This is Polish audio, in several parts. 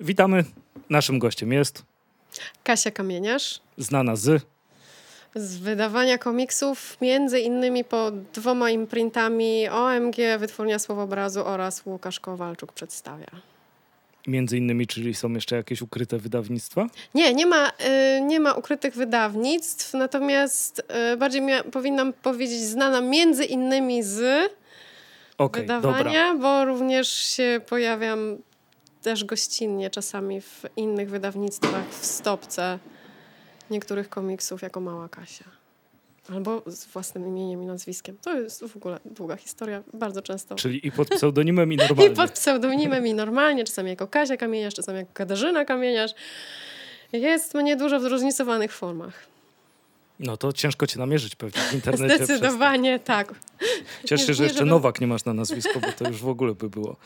Witamy. Naszym gościem jest Kasia Kamieniarz znana z z wydawania komiksów, między innymi pod dwoma imprintami OMG, Wytwórnia Słowobrazu oraz Łukasz Kowalczuk przedstawia. między innymi, czyli są jeszcze jakieś ukryte wydawnictwa? Nie, nie ma, y, nie ma ukrytych wydawnictw, natomiast y, bardziej mia- powinnam powiedzieć znana między innymi z dobra. wydawania, bo również się pojawiam też gościnnie czasami w innych wydawnictwach w stopce niektórych komiksów jako Mała Kasia. Albo z własnym imieniem i nazwiskiem. To jest w ogóle długa historia, bardzo często. Czyli i pod pseudonimem i normalnie. I pod pseudonimem i normalnie, czasami jako Kasia Kamieniarz, czasami jako Katarzyna Kamieniarz. Jest mnie dużo w zróżnicowanych formach. No to ciężko cię namierzyć pewnie w internecie. Zdecydowanie tak. Cieszę się, że jeszcze żeby- Nowak nie masz na nazwisko, bo to już w ogóle by było.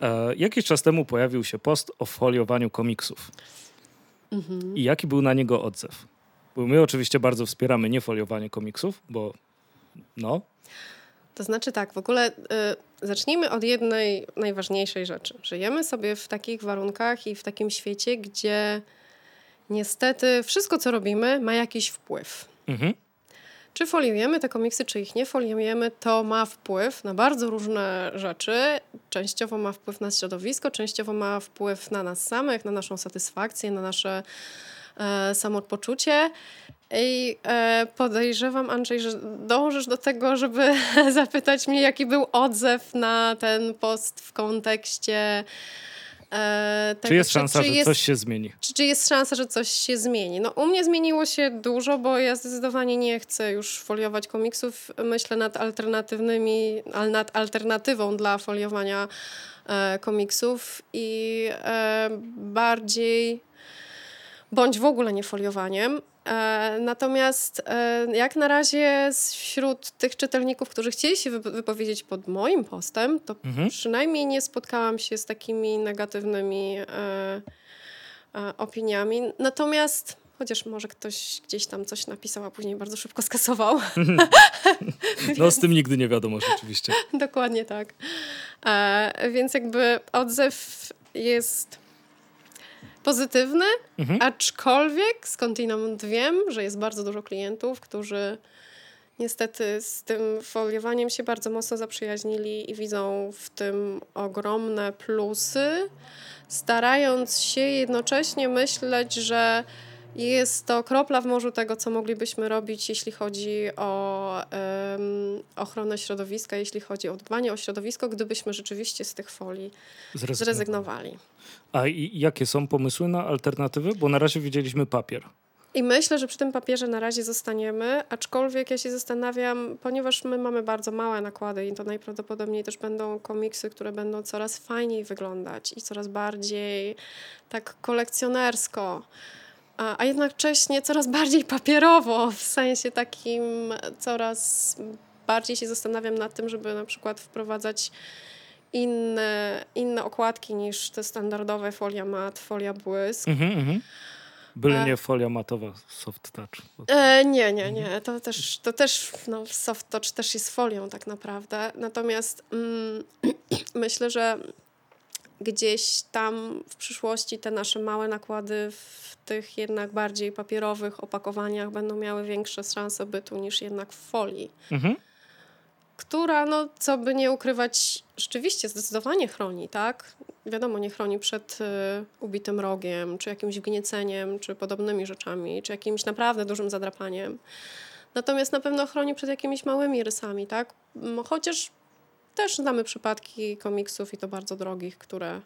E, jakiś czas temu pojawił się post o foliowaniu komiksów. Mhm. I jaki był na niego odzew? Bo my oczywiście bardzo wspieramy niefoliowanie komiksów, bo no, To znaczy tak, w ogóle y, zacznijmy od jednej najważniejszej rzeczy. Żyjemy sobie w takich warunkach i w takim świecie, gdzie niestety wszystko, co robimy, ma jakiś wpływ. Mhm. Czy foliujemy te komiksy, czy ich nie foliujemy, to ma wpływ na bardzo różne rzeczy. Częściowo ma wpływ na środowisko, częściowo ma wpływ na nas samych, na naszą satysfakcję, na nasze e, samopoczucie. I e, podejrzewam, Andrzej, że dążysz do tego, żeby zapytać mnie, jaki był odzew na ten post w kontekście. E, czy jest szansa, czy że jest coś się zmieni? czy, czy jest szansa, że coś się zmieni? No u mnie zmieniło się dużo, bo ja zdecydowanie nie chcę już foliować komiksów. Myślę nad alternatywnymi, al- nad alternatywą dla foliowania e, komiksów i e, bardziej bądź w ogóle nie foliowaniem. E, natomiast e, jak na razie wśród tych czytelników, którzy chcieli się wypo- wypowiedzieć pod moim postem, to Mhm. przynajmniej nie spotkałam się z takimi negatywnymi e, opiniami. Natomiast chociaż może ktoś gdzieś tam coś napisał, a później bardzo szybko skasował. No z tym nigdy nie wiadomo rzeczywiście. Dokładnie tak. E, więc jakby odzew jest pozytywny, Mhm. aczkolwiek skądinąd wiem, że jest bardzo dużo klientów, którzy niestety z tym foliowaniem się bardzo mocno zaprzyjaźnili i widzą w tym ogromne plusy, starając się jednocześnie myśleć, że jest to kropla w morzu tego, co moglibyśmy robić, jeśli chodzi o em, ochronę środowiska, jeśli chodzi o dbanie o środowisko, gdybyśmy rzeczywiście z tych folii Zrezygnowałem. zrezygnowali. A i jakie są pomysły na alternatywy? Bo na razie widzieliśmy papier. I myślę, że przy tym papierze na razie zostaniemy, aczkolwiek ja się zastanawiam, ponieważ my mamy bardzo małe nakłady i to najprawdopodobniej też będą komiksy, które będą coraz fajniej wyglądać i coraz bardziej tak kolekcjonersko, a, a jednocześnie coraz bardziej papierowo, w sensie takim coraz bardziej się zastanawiam nad tym, żeby na przykład wprowadzać inne, inne okładki niż te standardowe folia mat, folia błysk. Mhm, mhm. Byle E. nie folia matowa soft touch. E, nie, nie, nie. To też, to też no, soft touch też jest folią tak naprawdę. Natomiast mm, myślę, że gdzieś tam w przyszłości te nasze małe nakłady w tych jednak bardziej papierowych opakowaniach będą miały większe szanse bytu niż jednak w folii, Mhm. która, no co by nie ukrywać, rzeczywiście zdecydowanie chroni, tak? Wiadomo, nie chroni przed y, ubitym rogiem, czy jakimś gnieceniem, czy podobnymi rzeczami, czy jakimś naprawdę dużym zadrapaniem. Natomiast na pewno chroni przed jakimiś małymi rysami, tak? Chociaż też znamy przypadki komiksów i to bardzo drogich, które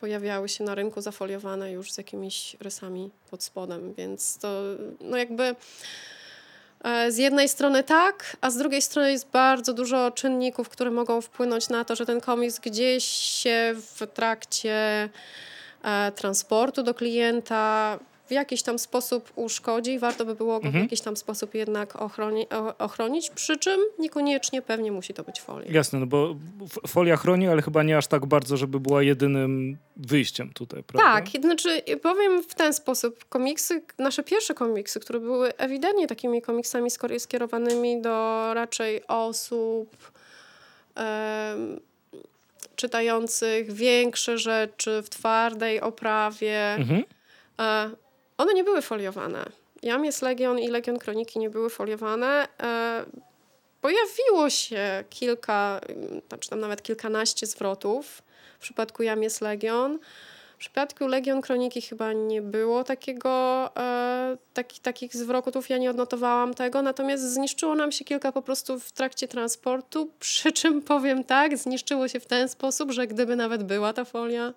pojawiały się na rynku zafoliowane już z jakimiś rysami pod spodem, więc to no jakby e, z jednej strony tak, a z drugiej strony jest bardzo dużo czynników, które mogą wpłynąć na to, że ten komiks gdzieś się w trakcie e, transportu do klienta w jakiś tam sposób uszkodzi i warto by było go w Mhm. jakiś tam sposób jednak ochroni, ochronić, przy czym niekoniecznie pewnie musi to być folia. Jasne, no bo folia chroni, ale chyba nie aż tak bardzo, żeby była jedynym wyjściem tutaj, prawda? Tak, znaczy powiem w ten sposób. Komiksy, nasze pierwsze komiksy, które były ewidentnie takimi komiksami skierowanymi do raczej osób em, czytających większe rzeczy w twardej oprawie. Mhm. One nie były foliowane. Jam jest Legion i Legion Kroniki nie były foliowane. E, pojawiło się kilka, znaczy tam nawet kilkanaście zwrotów. W przypadku Jam jest Legion. W przypadku Legion Kroniki chyba nie było takiego, e, taki, takich zwrotów, ja nie odnotowałam tego, natomiast zniszczyło nam się kilka po prostu w trakcie transportu, przy czym powiem tak, zniszczyło się w ten sposób, że gdyby nawet była ta folia,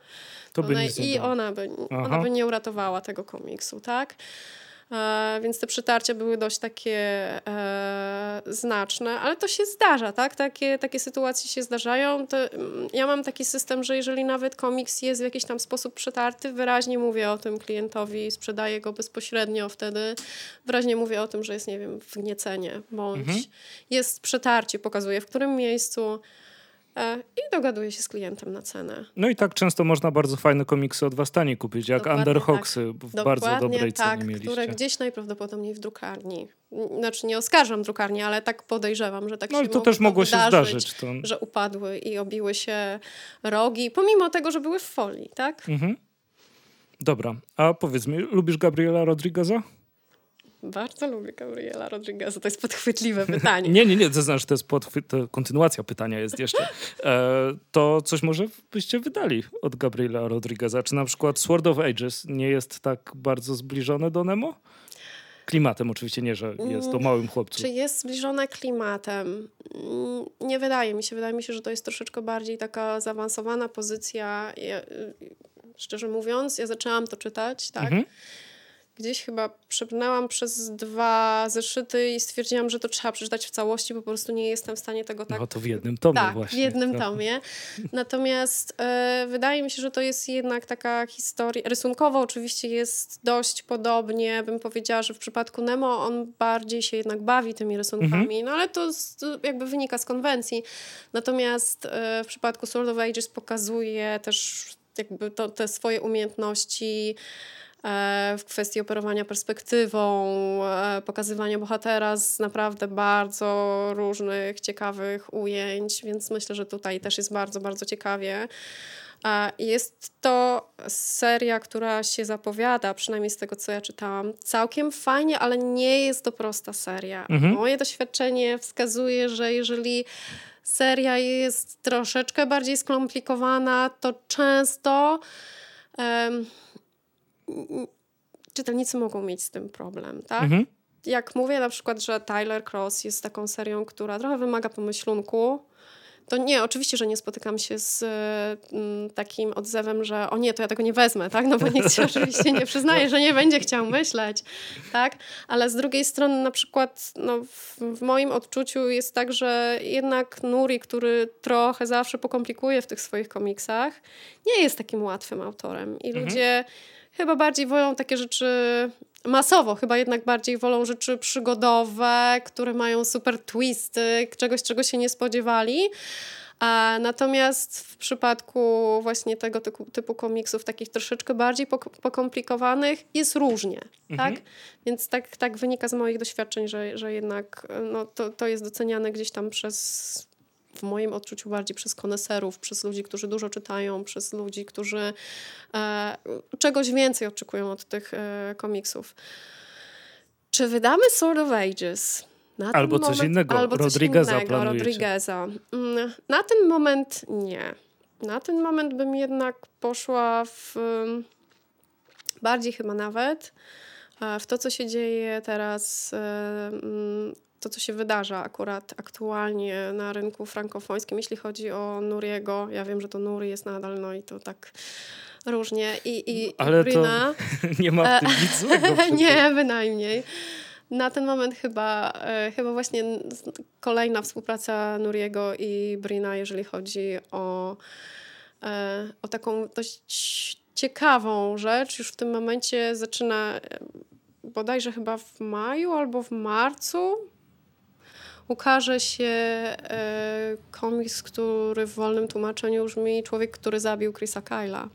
To by ona, i ona by, ona by nie uratowała tego komiksu, tak? E, więc te przytarcia były dość takie e, znaczne, ale to się zdarza, tak? Takie, takie sytuacje się zdarzają. To, mm, ja mam taki system, że jeżeli nawet komiks jest w jakiś tam sposób przetarty, wyraźnie mówię o tym klientowi, sprzedaję go bezpośrednio wtedy, wyraźnie mówię o tym, że jest, nie wiem, wgniecenie, bądź Mhm. jest przetarcie, pokazuję w którym miejscu i dogaduję się z klientem na cenę. No i tak często można bardzo fajne komiksy od was taniej kupić, jak Dokładnie Underhogsy w bardzo Dokładnie dobrej tak, cenie mieliście. które gdzieś najprawdopodobniej w drukarni. Znaczy nie oskarżam drukarni, ale tak podejrzewam, że tak No się i to też mogło się zdarzyć. To... Że upadły i obiły się rogi, pomimo tego, że były w folii, tak? Mhm. Dobra, a powiedz mi, lubisz Gabriela Rodrigueza? Bardzo lubię Gabriela Rodrigueza, to jest podchwytliwe pytanie. Nie, nie, nie, to znaczy to jest podchwy- to kontynuacja pytania jest jeszcze. E, to coś może byście wydali od Gabriela Rodrigueza? Czy na przykład Sword of Ages nie jest tak bardzo zbliżone do Nemo? Klimatem oczywiście nie, że jest o małym chłopcu. Czy jest zbliżone klimatem? Mm, Nie wydaje mi się. Wydaje mi się, że to jest troszeczkę bardziej taka zaawansowana pozycja. Ja, y, szczerze mówiąc, ja zaczęłam to czytać, tak? Mhm. Gdzieś chyba przebrnęłam przez dwa zeszyty i stwierdziłam, że to trzeba przeczytać w całości, bo po prostu nie jestem w stanie tego tak No to w jednym tomie tak, właśnie. w jednym To- tomie. Natomiast e, wydaje mi się, że to jest jednak taka historia. Rysunkowo oczywiście jest dość podobnie. Bym powiedziała, że w przypadku Nemo on bardziej się jednak bawi tymi rysunkami, no ale to z, jakby wynika z konwencji. Natomiast e, w przypadku Sword of Ages pokazuje też jakby to, te swoje umiejętności w kwestii operowania perspektywą, e, pokazywania bohatera z naprawdę bardzo różnych, ciekawych ujęć, więc myślę, że tutaj też jest bardzo, bardzo ciekawie. A Jest to seria, która się zapowiada, przynajmniej z tego, co ja czytałam, całkiem fajnie, ale nie jest to prosta seria. Mhm. Moje doświadczenie wskazuje, że jeżeli seria jest troszeczkę bardziej skomplikowana, to często em, m, czytelnicy mogą mieć z tym problem, tak? Mhm. Jak mówię na przykład, że Tyler Cross jest taką serią, która trochę wymaga pomyślunku, to nie, oczywiście, że nie spotykam się z mm, takim odzewem, że o nie, to ja tego nie wezmę, tak? No bo nikt się oczywiście nie przyznaje, że nie będzie chciał myśleć, tak? Ale z drugiej strony na przykład no, w, w moim odczuciu jest tak, że jednak Nuri, który trochę zawsze pokomplikuje w tych swoich komiksach, nie jest takim łatwym autorem i ludzie chyba bardziej wolą takie rzeczy masowo, chyba jednak bardziej wolą rzeczy przygodowe, które mają super twisty, czegoś, czego się nie spodziewali. A natomiast w przypadku właśnie tego typu, typu komiksów, takich troszeczkę bardziej pok- pokomplikowanych, jest różnie, Mhm. tak? Więc tak, tak wynika z moich doświadczeń, że, że jednak no, to, to jest doceniane gdzieś tam przez, w moim odczuciu bardziej przez koneserów, przez ludzi, którzy dużo czytają, przez ludzi, którzy e, czegoś więcej oczekują od tych e, komiksów. Czy wydamy Sword of Ages? Na ten Albo coś innego. Albo coś innego. Rodrigueza. Mm, Na ten moment nie. Na ten moment bym jednak poszła w bardziej chyba nawet e, w to, co się dzieje teraz, e, mm, to, co się wydarza akurat aktualnie na rynku frankofońskim, jeśli chodzi o Nuriego. Ja wiem, że to Nuri jest nadal, no i to tak różnie. I, i, Ale i to Brina. nie ma w tym nic złego. przecież. Nie, bynajmniej. Na ten moment chyba, e, chyba właśnie kolejna współpraca Nuriego i Brina, jeżeli chodzi o, e, o taką dość ciekawą rzecz. Już w tym momencie zaczyna e, bodajże chyba w maju albo w marcu ukaże się e, komiks, który w wolnym tłumaczeniu brzmi Człowiek, który zabił Chrisa Kyla.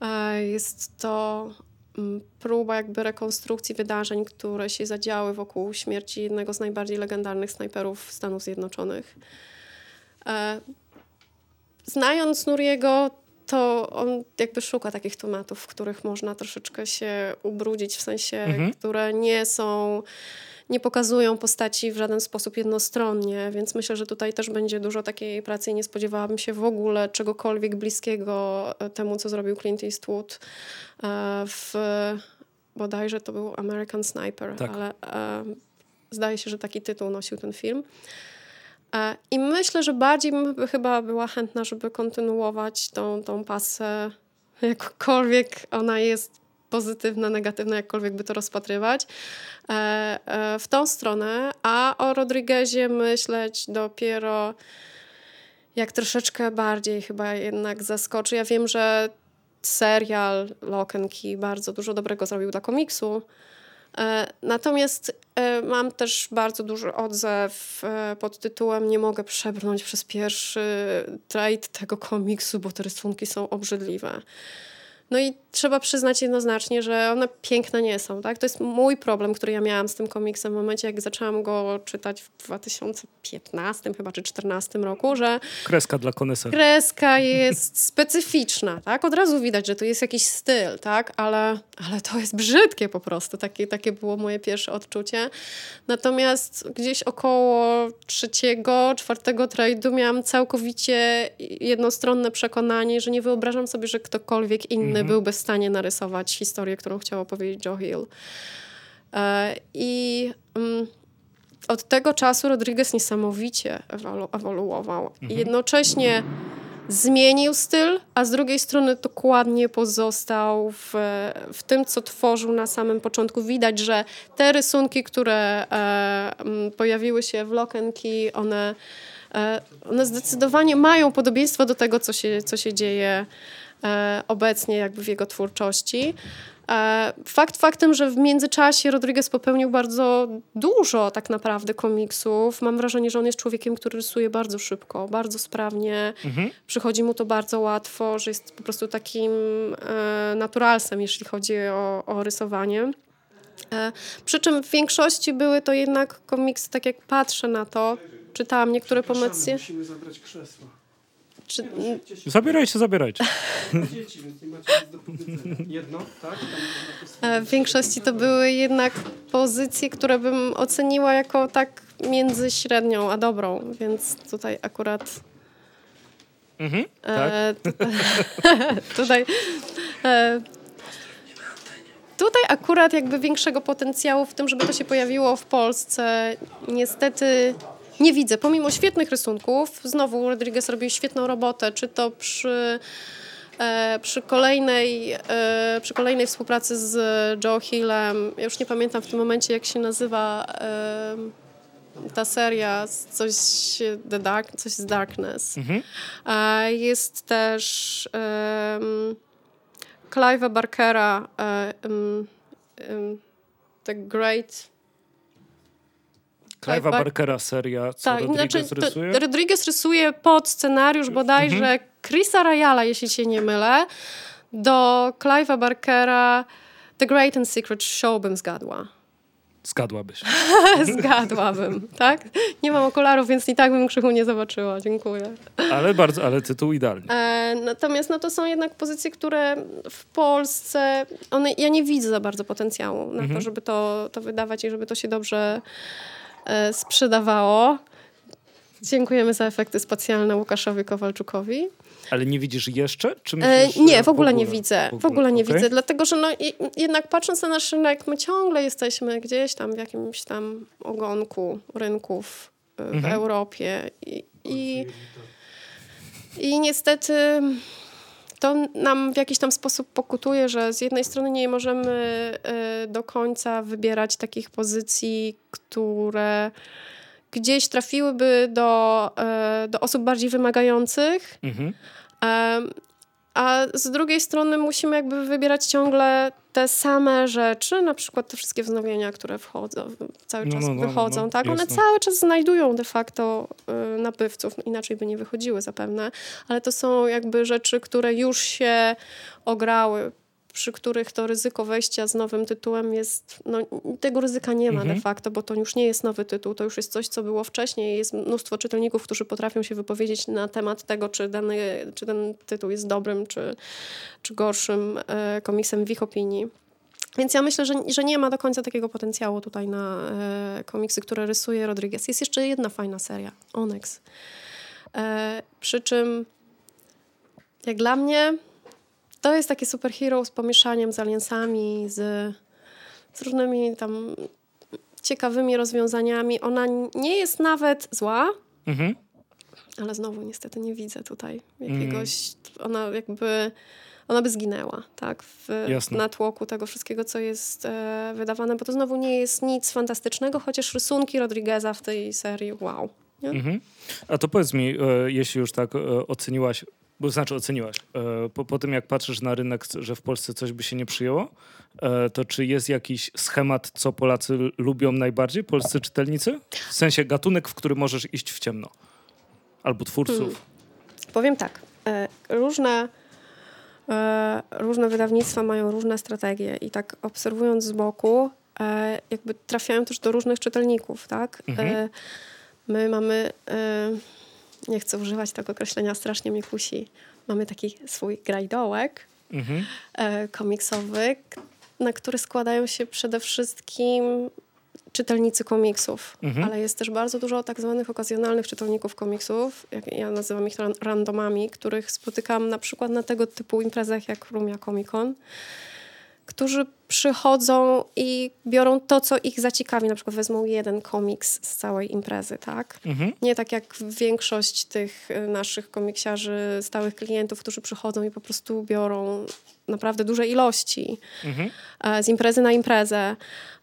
E, Jest to mm, próba jakby rekonstrukcji wydarzeń, które się zadziały wokół śmierci jednego z najbardziej legendarnych snajperów Stanów Zjednoczonych. E, znając Nuriego, to on jakby szuka takich tematów, w których można troszeczkę się ubrudzić, w sensie, mhm. które nie są nie pokazują postaci w żaden sposób jednostronnie, więc myślę, że tutaj też będzie dużo takiej pracy i nie spodziewałabym się w ogóle czegokolwiek bliskiego e, temu, co zrobił Clint Eastwood e, w bodajże to był American Sniper, tak. ale e, zdaje się, że taki tytuł nosił ten film. I myślę, że bardziej bym chyba była chętna, żeby kontynuować tą, tą pasę, jakkolwiek ona jest pozytywna, negatywna, jakkolwiek by to rozpatrywać, e, e, w tą stronę, a o Rodriguezie myśleć dopiero jak troszeczkę bardziej chyba jednak zaskoczy. Ja wiem, że serial Lock and Key bardzo dużo dobrego zrobił dla komiksu, e, Natomiast mam też bardzo duży odzew pod tytułem Nie mogę przebrnąć przez pierwszy trade tego komiksu, bo te rysunki są obrzydliwe. No i trzeba przyznać jednoznacznie, że one piękne nie są. Tak? To jest mój problem, który ja miałam z tym komiksem w momencie, jak zaczęłam go czytać w 2015 chyba, czy 2014 roku, że... Kreska dla koneserów. Kreska jest specyficzna, tak? Od razu widać, że to jest jakiś styl, tak? Ale, ale to jest brzydkie po prostu. Takie, takie było moje pierwsze odczucie. Natomiast gdzieś około trzeciego, czwartego trade'u miałam całkowicie jednostronne przekonanie, że nie wyobrażam sobie, że ktokolwiek inny -hmm. byłby w stanie narysować historię, którą chciał opowiedzieć Joe Hill. E, I um, od tego czasu Rodriguez niesamowicie ewolu ewoluował. Mhm. Jednocześnie zmienił styl, a z drugiej strony dokładnie pozostał w, w tym, co tworzył na samym początku. Widać, że te rysunki, które e, pojawiły się w Lock and Key, one, e, one zdecydowanie mają podobieństwo do tego, co się, co się dzieje obecnie jakby w jego twórczości. E, fakt faktem, że w międzyczasie Rodriguez popełnił bardzo dużo tak naprawdę komiksów. Mam wrażenie, że on jest człowiekiem, który rysuje bardzo szybko, bardzo sprawnie. Mhm. Przychodzi mu to bardzo łatwo, że jest po prostu takim e, naturalsem, jeśli chodzi o, o rysowanie. E, przy czym w większości były to jednak komiksy, tak jak patrzę na to, czytałam niektóre pomysły. Musimy zabrać krzesła. Czy... Zabierajcie, zabierajcie. Jedno, tak? E, w większości to były jednak pozycje, które bym oceniła jako tak między średnią a dobrą, więc tutaj akurat... Mhm, tak. E, tutaj... E, tutaj akurat jakby większego potencjału w tym, żeby to się pojawiło w Polsce niestety nie widzę. Pomimo świetnych rysunków, znowu Rodriguez robił świetną robotę, czy to przy, e, przy, kolejnej, e, przy kolejnej współpracy z Joe Hillem. Ja już nie pamiętam w tym momencie, jak się nazywa e, ta seria, coś, The Dark, coś z Darkness. Mhm. jest też um, Clive'a Barkera, um, um, The Great Clive'a Barkera seria, co tak, Rodriguez znaczy, rysuje? Rodriguez rysuje pod scenariusz bodajże mhm. Chrisa Ryala, jeśli się nie mylę. Do Clive'a Barkera The Great and Secret Show bym zgadła. Zgadłabyś. Zgadłabym, tak? Nie mam okularów, więc i tak bym krzyku nie zobaczyła. Dziękuję. Ale bardzo, ale tytuł idealny. E, natomiast no, to są jednak pozycje, które w Polsce, one, ja nie widzę za bardzo potencjału na mhm. to, żeby to, to wydawać i żeby to się dobrze sprzedawało. Dziękujemy za efekty specjalne Łukaszowi Kowalczukowi. Ale nie widzisz jeszcze? Czy e, myślisz, nie, w ogóle, w ogóle, nie widzę. W ogóle, w ogóle nie okay. widzę, dlatego że no, jednak patrząc na nasz rynek, my ciągle jesteśmy gdzieś tam w jakimś tam ogonku rynków e, w mhm. Europie. I, i, I niestety to nam w jakiś tam sposób pokutuje, że z jednej strony nie możemy y, do końca wybierać takich pozycji, które gdzieś trafiłyby do, y, do osób bardziej wymagających. Mhm. A z drugiej strony musimy jakby wybierać ciągle te same rzeczy, na przykład te wszystkie wznowienia, które wchodzą, cały no, czas no, no, wychodzą, no, tak? One cały czas znajdują de facto y, nabywców, inaczej by nie wychodziły zapewne, ale to są jakby rzeczy, które już się ograły przy których to ryzyko wejścia z nowym tytułem jest, no tego ryzyka nie ma mhm. de facto, bo to już nie jest nowy tytuł, to już jest coś, co było wcześniej. Jest mnóstwo czytelników, którzy potrafią się wypowiedzieć na temat tego, czy, dany, czy ten tytuł jest dobrym, czy, czy gorszym e, komiksem w ich opinii. Więc ja myślę, że, że nie ma do końca takiego potencjału tutaj na e, komiksy, które rysuje Rodriguez. Jest jeszcze jedna fajna seria, Onyx. E, przy czym, jak dla mnie, to jest takie superhero z pomieszaniem z aliensami, z, z różnymi tam ciekawymi rozwiązaniami. Ona nie jest nawet zła, mhm. ale znowu niestety nie widzę tutaj jakiegoś... Mhm. Ona jakby ona by zginęła, tak, w, w natłoku tego wszystkiego, co jest e, wydawane, bo to znowu nie jest nic fantastycznego, chociaż rysunki Rodrigueza w tej serii, wow. Mhm. A to powiedz mi, e, jeśli już tak e, oceniłaś, bo znaczy oceniłaś, e, po, po tym jak patrzysz na rynek, że w Polsce coś by się nie przyjęło, e, to czy jest jakiś schemat, co Polacy lubią najbardziej, polscy czytelnicy? W sensie gatunek, w który możesz iść w ciemno. Albo twórców. Hmm. Powiem tak, e, różne różne wydawnictwa mają różne strategie i tak obserwując z boku, jakby trafiają też do różnych czytelników, tak? Mhm. My mamy, nie chcę używać tego określenia, strasznie mnie kusi, mamy taki swój grajdołek mhm. komiksowy, na który składają się przede wszystkim czytelnicy komiksów, mhm. ale jest też bardzo dużo tak zwanych okazjonalnych czytelników komiksów, jak ja nazywam ich randomami, których spotykam na przykład na tego typu imprezach jak Rumia Comic Con, którzy przychodzą i biorą to, co ich zaciekawi. Na przykład wezmą jeden komiks z całej imprezy, tak? Mhm. Nie tak jak większość tych y, naszych komiksiarzy, stałych klientów, którzy przychodzą i po prostu biorą naprawdę duże ilości mhm. E, z imprezy na imprezę.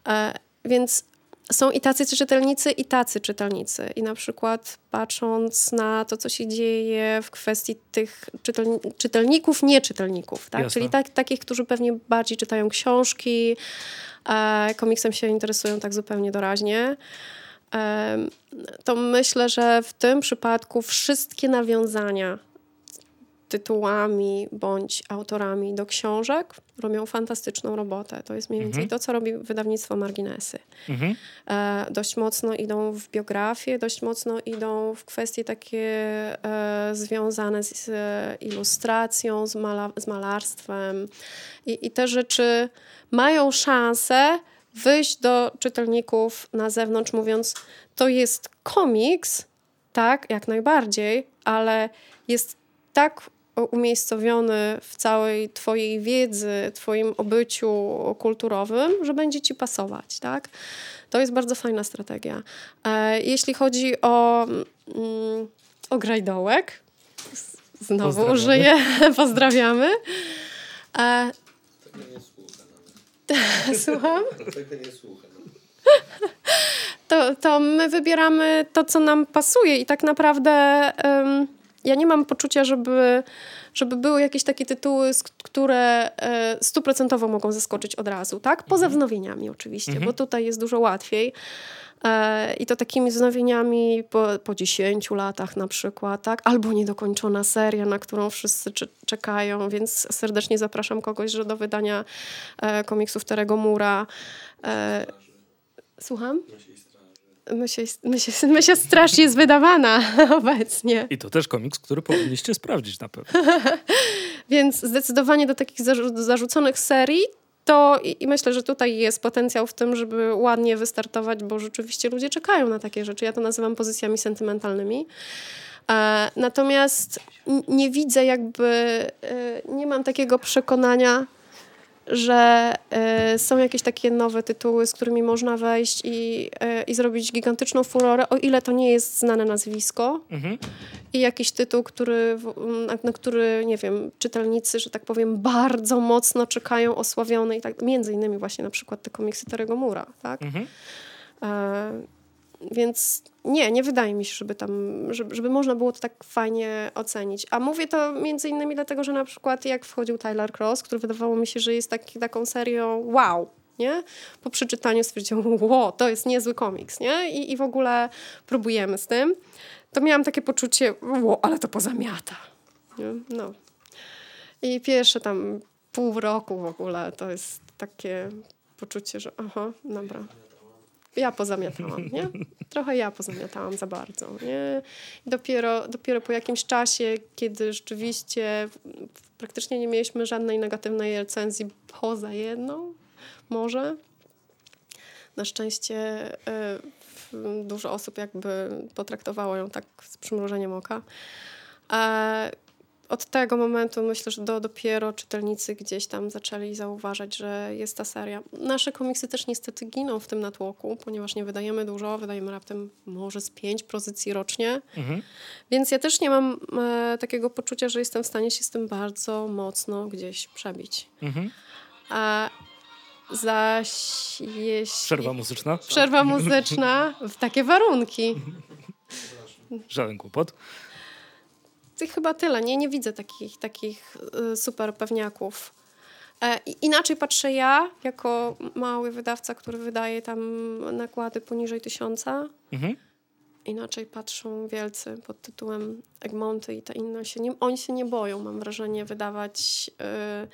E, więc są i tacy czytelnicy, i tacy czytelnicy. I na przykład patrząc na to, co się dzieje w kwestii tych czytelni czytelników, nieczytelników, tak? czyli tak, takich, którzy pewnie bardziej czytają książki, e, komiksem się interesują tak zupełnie doraźnie, e, to myślę, że w tym przypadku wszystkie nawiązania tytułami bądź autorami do książek robią fantastyczną robotę. To jest mniej więcej mhm. to, co robi wydawnictwo Marginesy. Mhm. E, dość mocno idą w biografię, dość mocno idą w kwestie takie e, związane z e, ilustracją, z, mala, z malarstwem. I, I te rzeczy mają szansę wyjść do czytelników na zewnątrz, mówiąc, to jest komiks, tak, jak najbardziej, ale jest tak umiejscowiony w całej Twojej wiedzy, Twoim obyciu kulturowym, że będzie Ci pasować, tak? To jest bardzo fajna strategia. E, jeśli chodzi o, mm, o grajdołek, znowu użyję, pozdrawiamy. Tego nie Słucham? Tego nie słucham. To, to my wybieramy to, co nam pasuje i tak naprawdę... Um, ja nie mam poczucia, żeby, żeby były jakieś takie tytuły, które e, stuprocentowo mogą zaskoczyć od razu, tak? Poza mhm. wznowieniami oczywiście, mhm. bo tutaj jest dużo łatwiej. E, I to takimi wznowieniami po, po 10 latach na przykład, tak? Albo niedokończona seria, na którą wszyscy czekają, więc serdecznie zapraszam kogoś, że do wydania e, komiksów Terego Mura. Słucham? Myśl, myśl, myśl Straż jest wydawana obecnie. I to też komiks, który powinniście sprawdzić na pewno. Więc zdecydowanie do takich zarzuconych serii to i, i, myślę, że tutaj jest potencjał w tym, żeby ładnie wystartować, bo rzeczywiście ludzie czekają na takie rzeczy. Ja to nazywam pozycjami sentymentalnymi. E, natomiast nie widzę jakby, e, nie mam takiego przekonania, że y, są jakieś takie nowe tytuły, z którymi można wejść i, y, i zrobić gigantyczną furorę, o ile to nie jest znane nazwisko mhm. i jakiś tytuł, który, na, który, nie wiem, czytelnicy, że tak powiem, bardzo mocno czekają osławiony i tak, między innymi właśnie na przykład te komiksy Terego Mura, tak? Mhm. E, więc nie, nie wydaje mi się, żeby tam, żeby, żeby można było to tak fajnie ocenić. A mówię to między innymi dlatego, że na przykład jak wchodził Tyler Cross, który wydawało mi się, że jest taki, taką serią wow, nie? Po przeczytaniu stwierdziłam, wow, to jest niezły komiks, nie? I, I w ogóle próbujemy z tym. To miałam takie poczucie, wow, ale to pozamiata. Nie? No. I pierwsze tam pół roku w ogóle. To jest takie poczucie, że aha, dobra. Ja pozamiatałam, nie? Trochę ja pozamiatałam za bardzo, nie? dopiero, dopiero po jakimś czasie, kiedy rzeczywiście praktycznie nie mieliśmy żadnej negatywnej recenzji poza jedną, może. Na szczęście y, dużo osób jakby potraktowało ją tak z przymrużeniem oka. E, od tego momentu myślę, że do, dopiero czytelnicy gdzieś tam zaczęli zauważać, że jest ta seria. Nasze komiksy też niestety giną w tym natłoku, ponieważ nie wydajemy dużo, wydajemy raptem może z pięć pozycji rocznie. Mhm. Więc ja też nie mam e, takiego poczucia, że jestem w stanie się z tym bardzo mocno gdzieś przebić. Mhm. A zaś jeśli... Przerwa muzyczna? Przerwa muzyczna w takie warunki. Żaden kłopot chyba tyle. Nie, nie widzę takich, takich y, super pewniaków. E, inaczej patrzę ja, jako mały wydawca, który wydaje tam nakłady poniżej tysiąca. Mhm. Inaczej patrzą wielcy pod tytułem Egmonty i te inne. Się nie, oni się nie boją, mam wrażenie, wydawać y,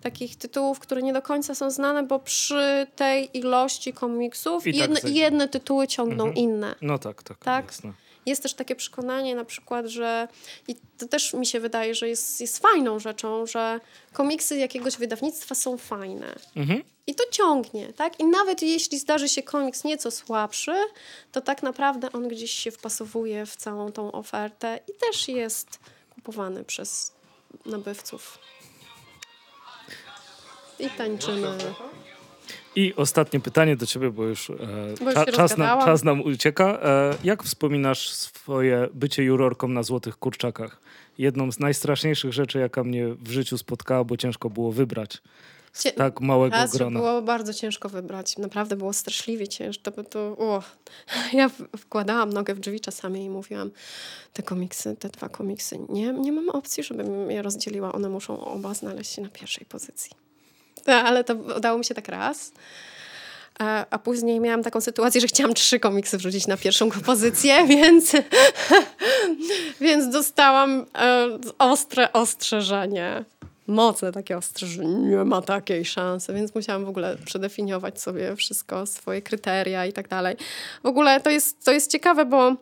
takich tytułów, które nie do końca są znane, bo przy tej ilości komiksów tak jedne, jedne tytuły ciągną mhm. inne. No tak, tak, tak? Jasne. Jest też takie przekonanie na przykład, że i to też mi się wydaje, że jest, jest fajną rzeczą, że komiksy jakiegoś wydawnictwa są fajne. Mhm. I to ciągnie, tak? I nawet jeśli zdarzy się komiks nieco słabszy, to tak naprawdę on gdzieś się wpasowuje w całą tą ofertę i też jest kupowany przez nabywców. I tańczymy. I ostatnie pytanie do ciebie, bo już, e, bo już cza, czas, nam, czas, nam, ucieka. E, jak wspominasz swoje bycie jurorką na Złotych Kurczakach? Jedną z najstraszniejszych rzeczy, jaka mnie w życiu spotkała, bo ciężko było wybrać z Cie tak małego raz, grona. Było bardzo ciężko wybrać. Naprawdę było straszliwie ciężko. To, to, o. Ja wkładałam nogę w drzwi czasami i mówiłam, te komiksy, te dwa komiksy, nie, nie mam opcji, żebym je rozdzieliła. One muszą oba znaleźć się na pierwszej pozycji. Ale to udało mi się tak raz. A, a, później miałam taką sytuację, że chciałam trzy komiksy wrzucić na pierwszą pozycję, więc, więc dostałam e, ostre ostrzeżenie. Mocne takie ostrzeżenie, nie ma takiej szansy, więc musiałam w ogóle przedefiniować sobie wszystko, swoje kryteria i tak dalej. W ogóle to jest, to jest ciekawe, bo E,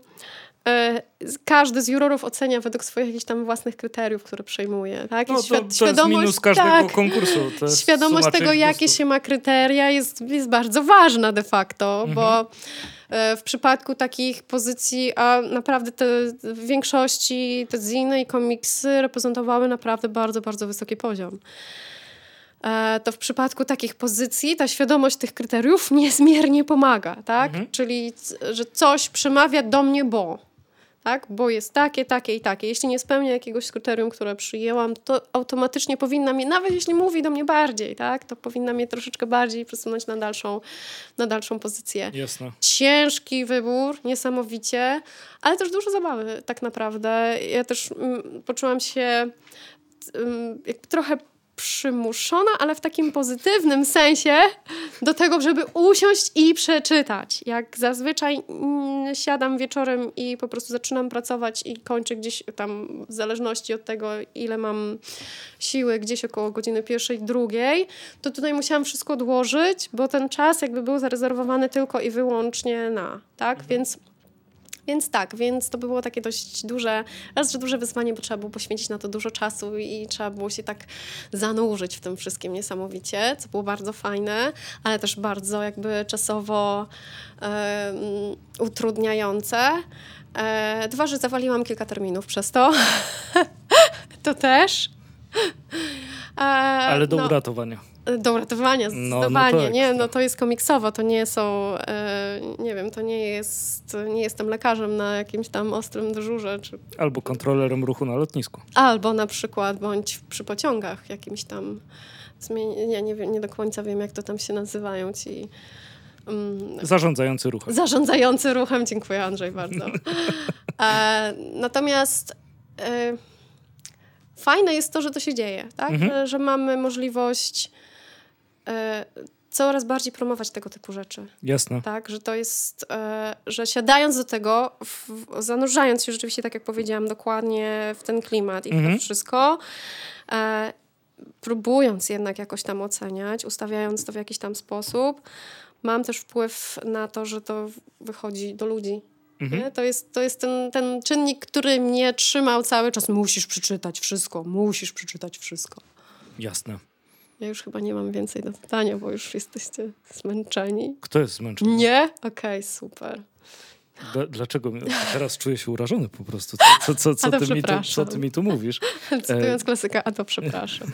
każdy z jurorów ocenia według swoich jakichś tam własnych kryteriów, które przejmuje. Tak? No, to, świad- to jest minus każdego tak, konkursu. świadomość tego, jakie się ma kryteria jest, jest bardzo ważna de facto, mhm. bo e, w przypadku takich pozycji, a naprawdę te, w większości te ziny i komiksy reprezentowały naprawdę bardzo, bardzo wysoki poziom e, to w przypadku takich pozycji ta świadomość tych kryteriów niezmiernie pomaga, tak? Mhm. Czyli, że coś przemawia do mnie, bo tak? bo jest takie, takie i takie. Jeśli nie spełnia jakiegoś kryterium, które przyjęłam, to automatycznie powinna mnie, nawet jeśli mówi do mnie bardziej, tak? to powinna mnie troszeczkę bardziej przesunąć na dalszą, na dalszą pozycję. Jasne. Ciężki wybór, niesamowicie, ale też dużo zabawy tak naprawdę. Ja też mm, poczułam się mm, jakby trochę przymuszona, ale w takim pozytywnym sensie do tego, żeby usiąść i przeczytać. Jak zazwyczaj mm, siadam wieczorem i po prostu zaczynam pracować i kończę gdzieś tam w zależności od tego, ile mam siły, gdzieś około godziny pierwszej, drugiej, to tutaj musiałam wszystko odłożyć, bo ten czas jakby był zarezerwowany tylko i wyłącznie na, tak? Mhm. Więc więc tak, więc to było takie dość duże, raz, że duże wyzwanie, bo trzeba było poświęcić na to dużo czasu i trzeba było się tak zanurzyć w tym wszystkim niesamowicie, co było bardzo fajne, ale też bardzo jakby czasowo e, utrudniające. E, dwa, że zawaliłam kilka terminów przez to. to też. E, ale do no, uratowania do uratowania, zdecydowanie. No, no tak. nie, no to jest komiksowo, to nie są, e, nie wiem, to nie jest, nie jestem lekarzem na jakimś tam ostrym dyżurze. Czy... Albo kontrolerem ruchu na lotnisku. Albo na przykład, bądź przy pociągach jakimś tam, ja nie, wiem, nie do końca wiem, jak to tam się nazywają ci... Um, Zarządzający ruchem. Zarządzający ruchem, dziękuję Andrzej bardzo. E, natomiast... E, fajne jest to, że to się dzieje, tak? Mhm. Że, że, mamy możliwość e, coraz bardziej promować tego typu rzeczy. Jasne. Tak, że to jest, e, że siadając do tego, w, zanurzając się rzeczywiście, tak jak powiedziałam, dokładnie w ten klimat i mhm. to wszystko, e, próbując jednak jakoś tam oceniać, ustawiając to w jakiś tam sposób, mam też wpływ na to, że to wychodzi do ludzi. Mhm. To jest, to jest ten, ten czynnik, który mnie trzymał cały czas. Musisz przeczytać wszystko, musisz przeczytać wszystko. Jasne. Ja już chyba nie mam więcej do dodania, bo już jesteście zmęczeni. Kto jest zmęczony? Nie? Okej, okay, super. Dlaczego teraz czuję się urażony po prostu? Co, co, co, ty, mi tu, co ty mi tu mówisz? Cytując klasyka, a to przepraszam.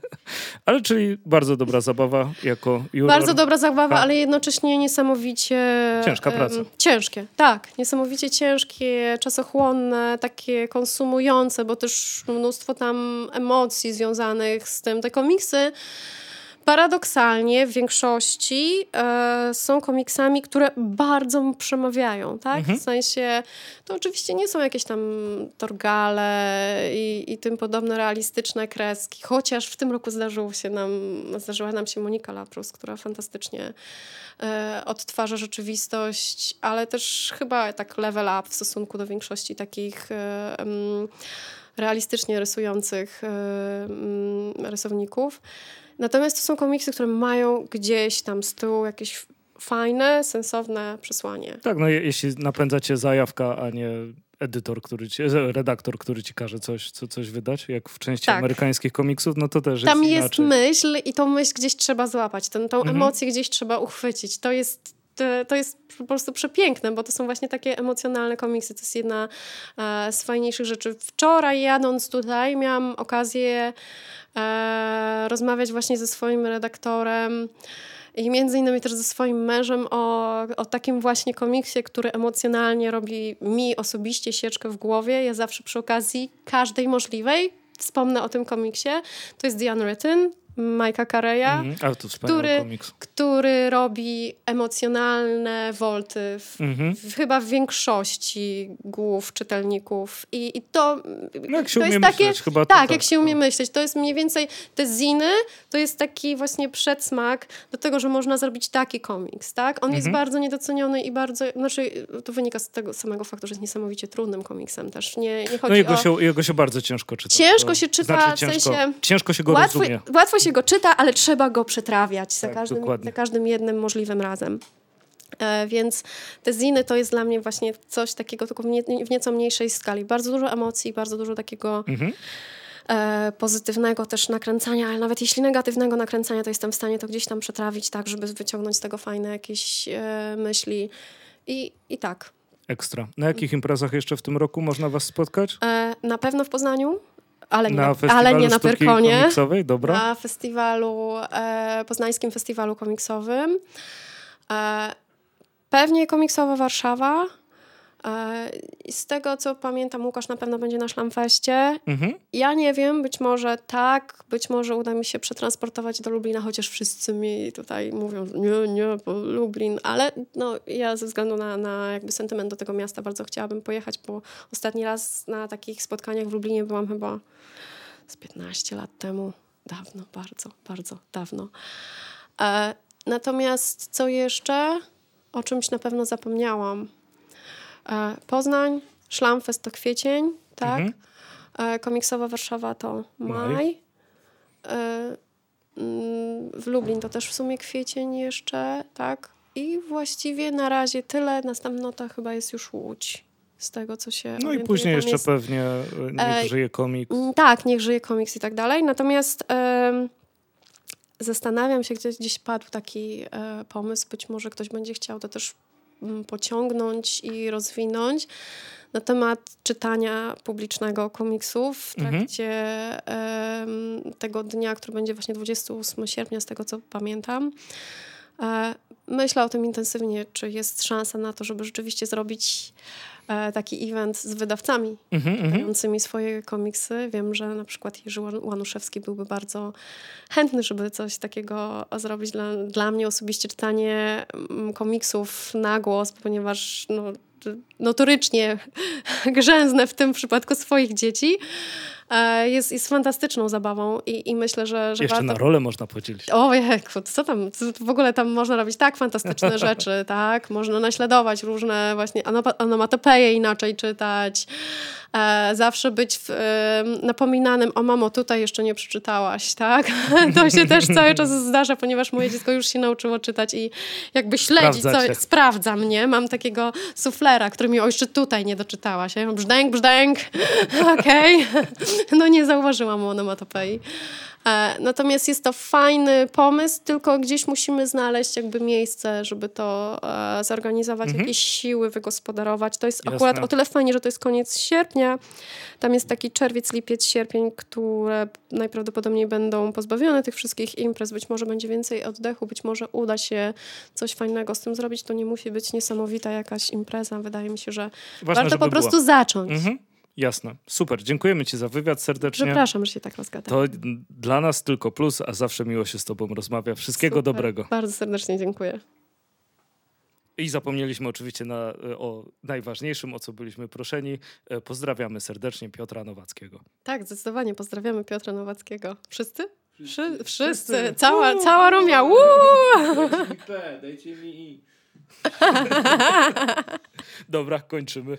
ale czyli bardzo dobra zabawa jako juror. Bardzo dobra zabawa, ale jednocześnie niesamowicie... Ciężka praca. Um, ciężkie, tak. Niesamowicie ciężkie, czasochłonne, takie konsumujące, bo też mnóstwo tam emocji związanych z tym. Te komiksy paradoksalnie w większości e, są komiksami, które bardzo przemawiają, tak? Mhm. W sensie, to oczywiście nie są jakieś tam torgale i, i tym podobne realistyczne kreski, chociaż w tym roku zdarzyło się nam, zdarzyła nam się Monika Laprus, która fantastycznie e, odtwarza rzeczywistość, ale też chyba tak level up w stosunku do większości takich e, realistycznie rysujących e, rysowników. Natomiast to są komiksy, które mają gdzieś tam z tyłu jakieś fajne, sensowne przesłanie. Tak, no jeśli napędzacie zajawka, a nie edytor, który ci, redaktor, który ci każe coś, co, coś wydać, jak w części tak. amerykańskich komiksów, no to też Tam jest, jest myśl i tą myśl gdzieś trzeba złapać, ten, tą mhm. emocję gdzieś trzeba uchwycić. To jest to jest po prostu przepiękne, bo to są właśnie takie emocjonalne komiksy. To jest jedna e, z fajniejszych rzeczy. Wczoraj jadąc tutaj miałam okazję e, rozmawiać właśnie ze swoim redaktorem i między innymi też ze swoim mężem o, o takim właśnie komiksie, który emocjonalnie robi mi osobiście sieczkę w głowie. Ja zawsze przy okazji każdej możliwej wspomnę o tym komiksie. To jest The Unwritten, Majka Kareya, mm, który, który robi emocjonalne wolty w, mm -hmm. w, chyba w większości głów czytelników. I, i to, no jak się to umie jest takie. Myśleć, chyba tak, tak, jak się umie no. myśleć. To jest mniej więcej te ziny, to jest taki właśnie przedsmak do tego, że można zrobić taki komiks. Tak? On mm -hmm. jest mhm. bardzo niedoceniony i bardzo. Znaczy, to wynika z tego samego faktu, że jest niesamowicie trudnym komiksem też. Nie, nie chodzi no jego, o... się, jego się bardzo ciężko czyta. Ciężko się czyta, znaczy, ciężko, w sensie. Ciężko się go łatwo, rozumie. Łatwo się go czyta, ale trzeba go przetrawiać za, tak, każdym, za każdym jednym możliwym razem. E, więc te ziny to jest dla mnie właśnie coś takiego, tylko w, nie, w nieco mniejszej skali. Bardzo dużo emocji, bardzo dużo takiego mhm. e, pozytywnego też nakręcania, ale nawet jeśli negatywnego nakręcania, to jestem w stanie to gdzieś tam przetrawić tak, żeby wyciągnąć z tego fajne jakieś e, myśli. I, I tak. Ekstra. Na jakich imprezach jeszcze w tym roku można was spotkać? E, na pewno w Poznaniu ale nie na, na ale nie na Pyrkonie. Dobra. Na festiwalu, e, poznańskim festiwalu komiksowym. E, pewnie komiksowa Warszawa. E, z tego, co pamiętam, Łukasz na pewno będzie na Szlamfeście. Mhm. Ja nie wiem, być może tak, być może uda mi się przetransportować do Lublina, chociaż wszyscy mi tutaj mówią, nie, nie, bo Lublin, ale no, ja ze względu na, na jakby sentyment do tego miasta bardzo chciałabym pojechać, bo ostatni raz na takich spotkaniach w Lublinie byłam chyba z 15 lat temu. Dawno, bardzo, bardzo dawno. E, natomiast co jeszcze? O czymś na pewno zapomniałam. E, Poznań, Szlamfest to kwiecień, tak? Mhm. E, komiksowa Warszawa to maj. E, mm, w Lublin to też w sumie kwiecień jeszcze, tak? I właściwie na razie tyle. Następna to chyba jest już Łódź z tego, co się. No i później jeszcze jest... pewnie Niech żyje komiks. Mm, tak, Niech żyje komiks i tak dalej. Natomiast e, zastanawiam się, gdzieś, gdzieś padł taki e, pomysł, być może ktoś będzie chciał to też pociągnąć i rozwinąć na temat czytania publicznego komiksów w mhm. trakcie mhm. tego dnia, który będzie właśnie 28 sierpnia, z tego co pamiętam. E, myślę o tym intensywnie, czy jest szansa na to, żeby rzeczywiście zrobić E, taki event z wydawcami mm wydającymi swoje komiksy. Wiem, że na przykład Jerzy Łanuszewski byłby bardzo chętny, żeby coś takiego zrobić. Dla, dla mnie osobiście czytanie mm, komiksów na głos, ponieważ no, notorycznie grzęznę w tym przypadku swoich dzieci. E, jest, jest fantastyczną zabawą i, i myślę, że, że Jeszcze warto... na rolę można podzielić. O jejku, co tam, w ogóle tam można robić tak fantastyczne rzeczy, tak? Można naśladować różne właśnie onomatopeje inaczej czytać. E, zawsze być w, napominanym, o mamo, tutaj jeszcze nie przeczytałaś, tak? to się też cały czas zdarza, ponieważ moje dziecko już się nauczyło czytać i jakby śledzi, co, sprawdza mnie. Mam takiego suflera, który mi, o jeszcze tutaj nie doczytałaś. Ja brzdęk, brzdęk, okej. Okay. no nie zauważyłam onomatopei. E, natomiast jest to fajny pomysł, tylko gdzieś musimy znaleźć jakby miejsce, żeby to e, zorganizować, mhm. jakieś siły wygospodarować. To jest Jasne. akurat o tyle fajnie, że to jest koniec sierpnia. Tam jest taki czerwiec, lipiec, sierpień, które najprawdopodobniej będą pozbawione tych wszystkich imprez. Być może będzie więcej oddechu, być może uda się coś fajnego z tym zrobić. To nie musi być niesamowita jakaś impreza. Wydaje mi się, że Ważne, warto po prostu zacząć. Mhm. Jasne. Super. Dziękujemy Ci za wywiad serdecznie. Przepraszam, że się tak rozgadałam. To dla nas tylko plus, a zawsze miło się z Tobą rozmawia. Wszystkiego Super. dobrego. Bardzo serdecznie dziękuję. I zapomnieliśmy oczywiście na, o najważniejszym, o co byliśmy proszeni. E, pozdrawiamy serdecznie Piotra Nowackiego. Tak, zdecydowanie pozdrawiamy Piotra Nowackiego. Wszyscy? Wszyscy. Wszyscy. Cała, cała Romia. Dajcie mi P, dajcie mi I. Dobra, kończymy.